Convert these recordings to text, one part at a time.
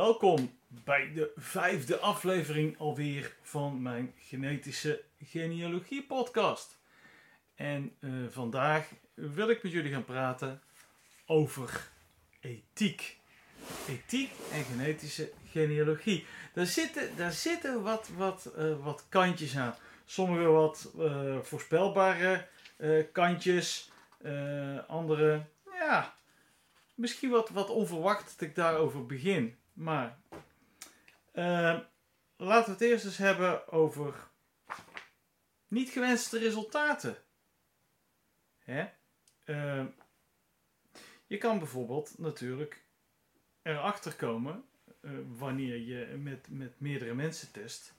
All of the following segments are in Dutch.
Welkom bij de vijfde aflevering alweer van mijn genetische genealogie podcast. En eh, vandaag wil ik met jullie gaan praten over ethiek. Ethiek en genetische genealogie. Daar zitten, daar zitten wat, wat, eh, wat kantjes aan. Sommige wat eh, voorspelbare kantjes, andere, ja, misschien wat, wat onverwacht dat ik daarover begin. Maar uh, laten we het eerst eens hebben over niet gewenste resultaten. Hè? Uh, je kan bijvoorbeeld natuurlijk erachter komen, uh, wanneer je met, met meerdere mensen test,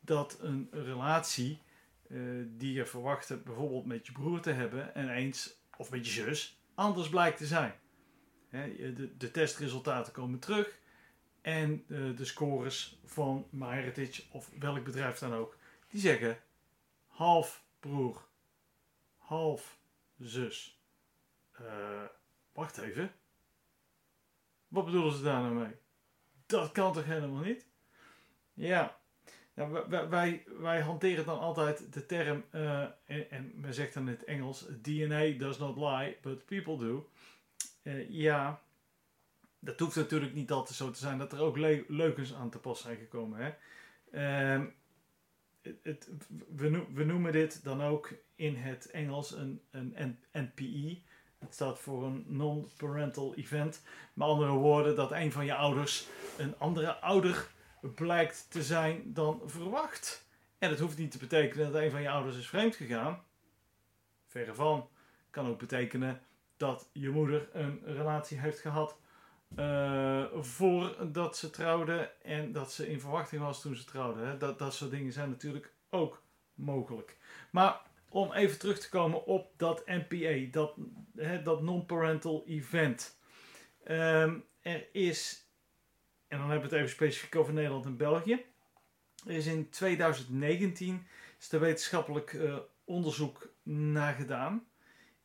dat een relatie eh, die je verwachtte bijvoorbeeld met je broer te hebben en eens, of met je zus, anders blijkt te zijn. De, de testresultaten komen terug en uh, de scores van MyHeritage of welk bedrijf dan ook, die zeggen half broer, half zus. Uh, wacht even. Wat bedoelen ze daar nou mee? Dat kan toch helemaal niet? Ja, nou, wij, wij, hanteren dan altijd de term, uh, en, en men zegt dan in het Engels: DNA does not lie, but people do. Ja, dat hoeft natuurlijk niet altijd zo te zijn dat er ook le leugens aan te pas zijn gekomen. Hè? Uh, het, we, we, noemen dit dan ook in het Engels een, een NPE. Het staat voor een non-parental event. Met andere woorden, dat een van je ouders een andere ouder blijkt te zijn dan verwacht. En dat hoeft niet te betekenen dat een van je ouders is vreemd gegaan. Verre van. Kan ook betekenen dat je moeder een relatie heeft gehad uh, voordat ze trouwden en dat ze in verwachting was toen ze trouwden. Hè. Dat, dat soort dingen zijn natuurlijk ook mogelijk. Maar om even terug te komen op dat NPA, dat, dat non-parental event. Um, er is, en dan hebben we het even specifiek over Nederland en België. Er is in 2019 is er wetenschappelijk uh, onderzoek naar gedaan.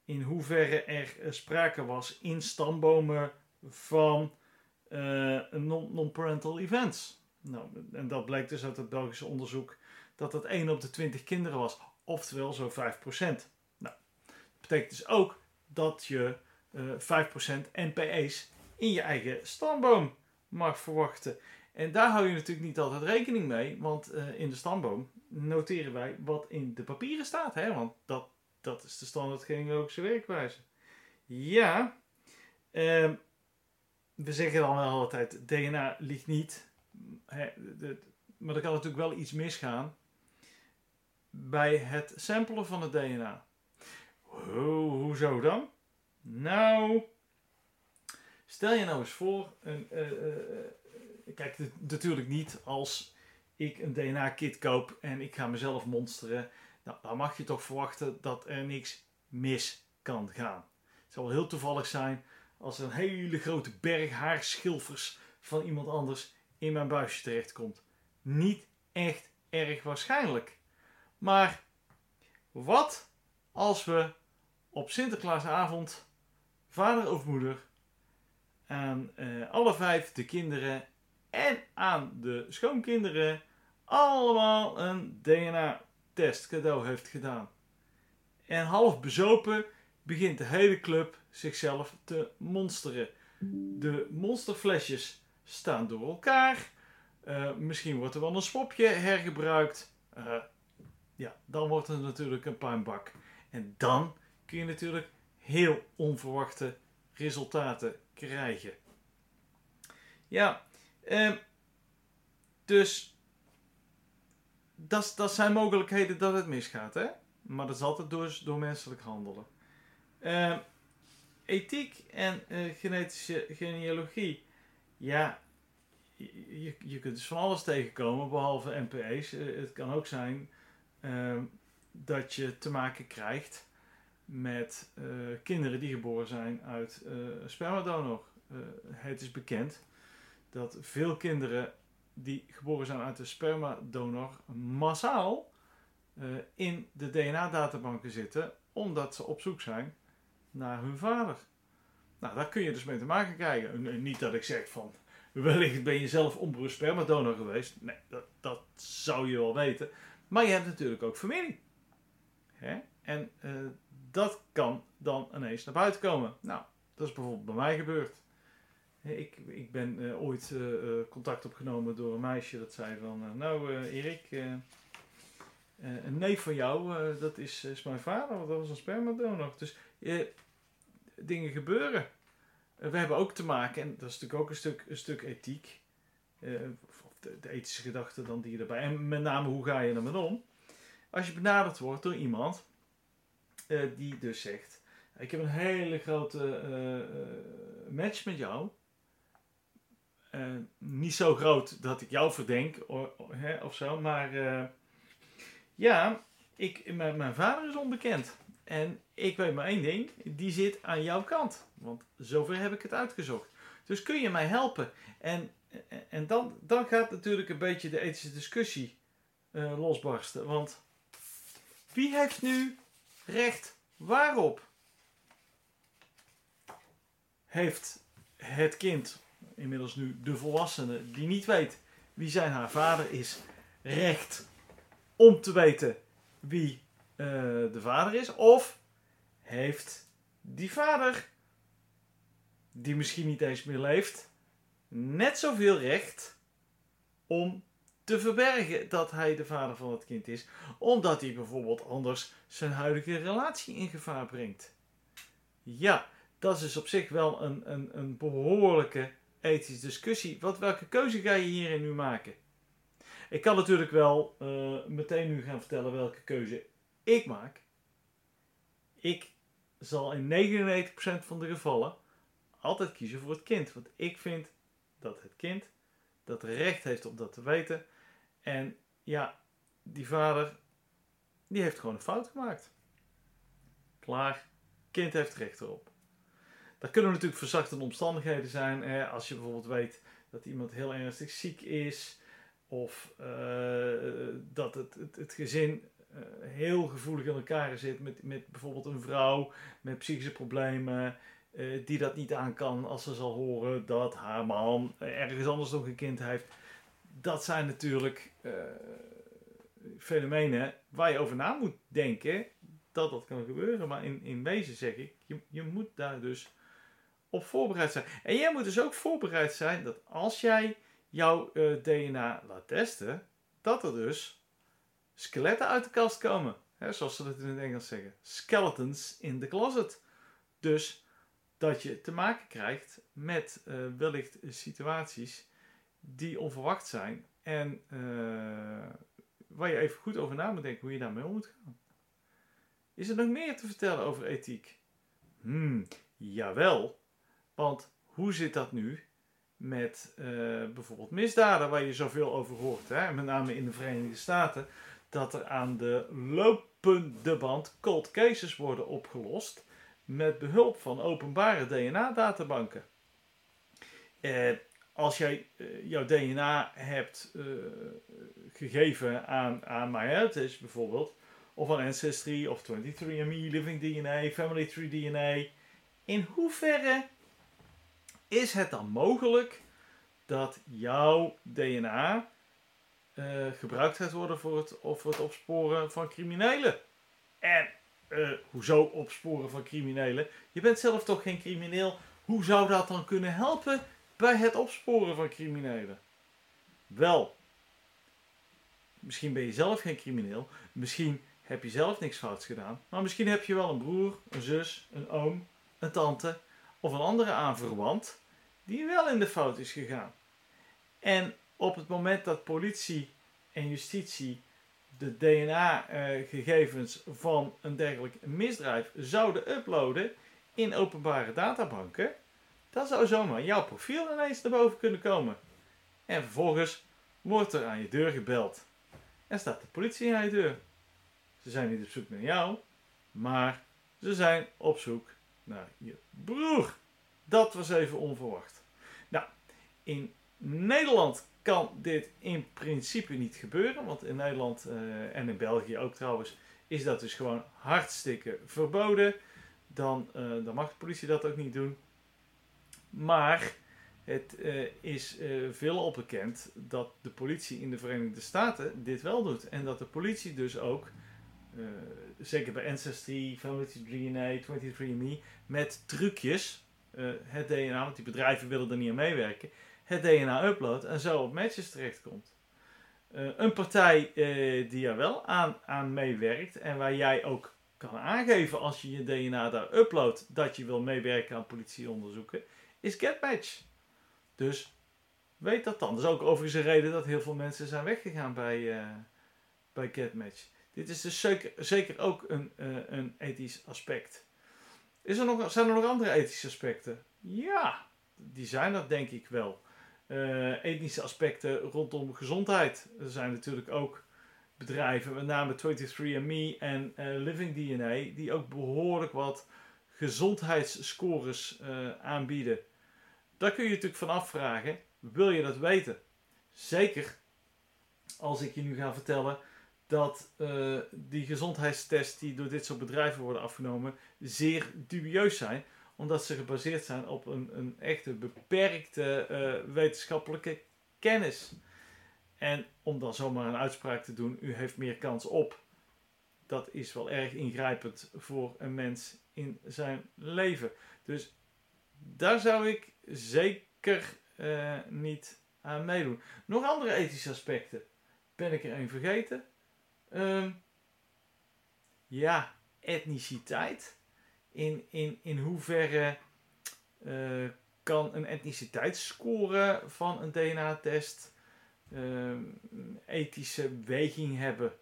In hoeverre er uh, sprake was in stambomen van uh, non-parental events. Nou, en dat blijkt dus uit het Belgische onderzoek dat dat 1 op de 20 kinderen was, oftewel zo'n 5%. Nou, dat betekent dus ook dat je uh, 5% NPE's in je eigen stamboom mag verwachten. En daar hou je natuurlijk niet altijd rekening mee, want uh, in de stamboom noteren wij wat in de papieren staat, hè? want dat, dat is de standaard genealogische werkwijze. Ja, uh, we zeggen dan wel altijd, DNA ligt niet. Hè, maar er kan natuurlijk wel iets misgaan bij het samplen van het DNA. Ho, hoezo dan? Nou, stel je nou eens voor, een, uh, kijk, natuurlijk niet als ik een DNA-kit koop en ik ga mezelf monsteren. Nou, dan mag je toch verwachten dat er niks mis kan gaan. Het zal wel heel toevallig zijn als een hele grote berg haarschilfers van iemand anders in mijn buisje terechtkomt. Niet echt erg waarschijnlijk. Maar wat als we op Sinterklaasavond, vader of moeder, aan eh, alle vijf de kinderen en aan de schoonkinderen allemaal een DNA-test cadeau heeft gedaan. En half bezopen begint de hele club zichzelf te monsteren. De monsterflesjes staan door elkaar. Uh, misschien wordt er wel een swapje hergebruikt. Uh, ja, dan wordt het natuurlijk een puinbak. En dan kun je natuurlijk heel onverwachte resultaten krijgen. Ja, uh, dus dat, zijn mogelijkheden dat het misgaat, hè? Maar dat is altijd door menselijk handelen. Uh, ethiek en uh, genetische genealogie. Ja, je, je kunt dus van alles tegenkomen behalve NPE's. Uh, het kan ook zijn uh, dat je te maken krijgt met eh, kinderen die geboren zijn uit spermadonor. het is bekend dat veel kinderen die geboren zijn uit een spermadonor massaal in de DNA-databanken zitten, omdat ze op zoek zijn naar hun vader. Nou, daar kun je dus mee te maken krijgen. Niet dat ik zeg van, wellicht ben je zelf onbewust spermadonor geweest. Nee, dat, dat zou je wel weten. Maar je hebt natuurlijk ook familie. Hè? En uh, dat kan dan ineens naar buiten komen. Nou, dat is bijvoorbeeld bij mij gebeurd. Ik, ik ben uh, ooit uh, contact opgenomen door een meisje dat zei van... nou Erik, een neef van jou, dat is, is mijn vader, want dat was een spermadonor. Dus dingen gebeuren. we hebben ook te maken, en dat is natuurlijk ook een stuk, een stuk ethiek... of de, de, ethische gedachte dan die erbij. En met name, hoe ga je ermee om? Als je benaderd wordt door iemand die dus zegt: Ik heb een hele grote match met jou. niet zo groot dat ik jou verdenk hè, of zo, maar ja, ik, mijn, mijn vader is onbekend. En ik weet maar één ding: die zit aan jouw kant. Want zover heb ik het uitgezocht. Dus kun je mij helpen? En, en dan, dan gaat natuurlijk een beetje de ethische discussie losbarsten. Want wie heeft nu recht waarop? Heeft het kind, inmiddels nu de volwassene, die niet weet wie zijn haar vader is, recht om te weten wie uh, de vader is? Of heeft die vader, die misschien niet eens meer leeft, net zoveel recht om te verbergen dat hij de vader van het kind is, omdat hij bijvoorbeeld anders zijn huidige relatie in gevaar brengt. Ja, dat is dus op zich wel een, een, een behoorlijke ethische discussie. Wat, welke keuze ga je hierin nu maken? Ik kan natuurlijk wel uh, meteen nu gaan vertellen welke keuze ik maak. Ik zal in 99% van de gevallen altijd kiezen voor het kind. Want ik vind dat het kind dat recht heeft om dat te weten. En ja, die vader, die heeft gewoon een fout gemaakt. Klaar, kind heeft recht erop. Dat kunnen natuurlijk verzachtende omstandigheden zijn. Als je bijvoorbeeld weet dat iemand heel ernstig ziek is. Of uh, dat het, het, gezin heel gevoelig in elkaar zit met, met bijvoorbeeld een vrouw met psychische problemen. Uh, die dat niet aan kan als ze zal horen dat haar man ergens anders nog een kind heeft dat zijn natuurlijk uh, fenomenen waar je over na moet denken dat dat kan gebeuren. Maar in, in wezen zeg ik, je, je moet daar dus op voorbereid zijn. En jij moet dus ook voorbereid zijn dat als jij jouw eh, DNA laat testen, dat er dus skeletten uit de kast komen. Hè, zoals ze dat in het Engels zeggen. Skeletons in the closet. Dus dat je te maken krijgt met uh, wellicht situaties die onverwacht zijn en uh, waar je even goed over na moet denken hoe je daarmee om moet gaan. Is er nog meer te vertellen over ethiek? Hmm, jawel. Want hoe zit dat nu met uh, bijvoorbeeld misdaden waar je zoveel over hoort? Hè? Met name in de Verenigde Staten. Dat er aan de lopende band cold cases worden opgelost met behulp van openbare DNA-databanken. Uh, als jij uh, jouw DNA hebt uh, gegeven aan, aan MyHeritage bijvoorbeeld, of aan Ancestry of 23andMe, Living DNA, Family Tree DNA, in hoeverre is het dan mogelijk dat jouw DNA gebruikt gaat worden voor het, voor het opsporen van criminelen? En hoezo opsporen van criminelen? Je bent zelf toch geen crimineel? Hoe zou dat dan kunnen helpen bij het opsporen van criminelen. Wel, misschien ben je zelf geen crimineel, misschien heb je zelf niks fouts gedaan, maar misschien heb je wel een broer, een zus, een oom, een tante of een andere aanverwant die wel in de fout is gegaan. En op het moment dat politie en justitie de DNA-gegevens van een dergelijk misdrijf zouden uploaden in openbare databanken, dan zou zomaar jouw profiel ineens naar boven kunnen komen. En vervolgens wordt er aan je deur gebeld. En staat de politie aan je deur. Ze zijn niet op zoek naar jou, maar ze zijn op zoek naar je broer. Dat was even onverwacht. Nou, in Nederland kan dit in principe niet gebeuren, want in Nederland eh, en in België ook trouwens is dat dus gewoon hartstikke verboden. Dan, eh, mag de politie dat ook niet doen. Maar het uh, is veelal bekend dat de politie in de Verenigde Staten dit wel doet. En dat de politie dus ook, zeker bij Ancestry, Family DNA, 23andMe, met trucjes het DNA, want die bedrijven willen er niet aan meewerken, het DNA uploadt en zo op matches terechtkomt. een partij die er wel aan, aan meewerkt en waar jij ook kan aangeven als je je DNA daar uploadt dat je wil meewerken aan politieonderzoeken, is GetMatch. Dus weet dat dan. Dat is ook overigens een reden dat heel veel mensen zijn weggegaan bij, uh, bij GetMatch. Dit is dus zeker, ook een, een ethisch aspect. Is er nog, zijn er nog andere ethische aspecten? Ja, die zijn er denk ik wel. Uh, ethische aspecten rondom gezondheid. Er zijn natuurlijk ook bedrijven, met name 23andMe en Living DNA, die ook behoorlijk wat gezondheidsscores aanbieden. Daar kun je natuurlijk van afvragen, wil je dat weten? Zeker als ik je nu ga vertellen dat uh, die gezondheidstests die door dit soort bedrijven worden afgenomen zeer dubieus zijn. Omdat ze gebaseerd zijn op een, een echte beperkte uh, wetenschappelijke kennis. En om dan zomaar een uitspraak te doen, u heeft meer kans op. Dat is wel erg ingrijpend voor een mens in zijn leven. Dus daar zou ik zeker uh, niet aan meedoen. Nog andere ethische aspecten. Ben ik er een vergeten? Um, ja, etniciteit. In, in, in hoeverre uh, kan een etniciteitsscore van een DNA-test uh, ethische weging hebben?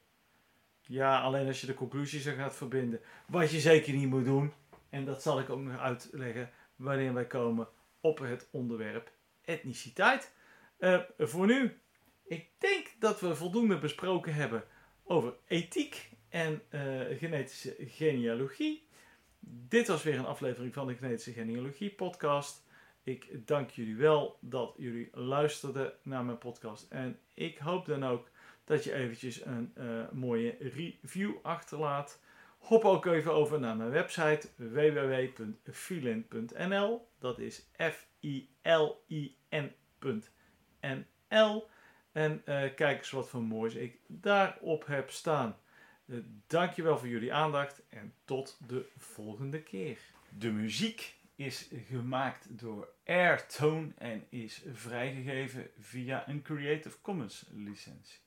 Ja, alleen als je de conclusies er gaat verbinden. Wat je zeker niet moet doen. En dat zal ik ook nog uitleggen wanneer wij komen op het onderwerp etniciteit. Uh, voor nu, ik denk dat we voldoende besproken hebben over ethiek en uh, genetische genealogie. Dit was weer een aflevering van de Genetische Genealogie podcast. Ik dank jullie wel dat jullie luisterden naar mijn podcast. En ik hoop dan ook dat je eventjes een uh, mooie review achterlaat. Hop ook even over naar mijn website www.filin.nl. Dat is F-I-L-I-N.nl. En uh, kijk eens wat voor moois ik daarop heb staan. Uh, dankjewel voor jullie aandacht en tot de volgende keer. De muziek is gemaakt door Airtone en is vrijgegeven via een Creative Commons licentie.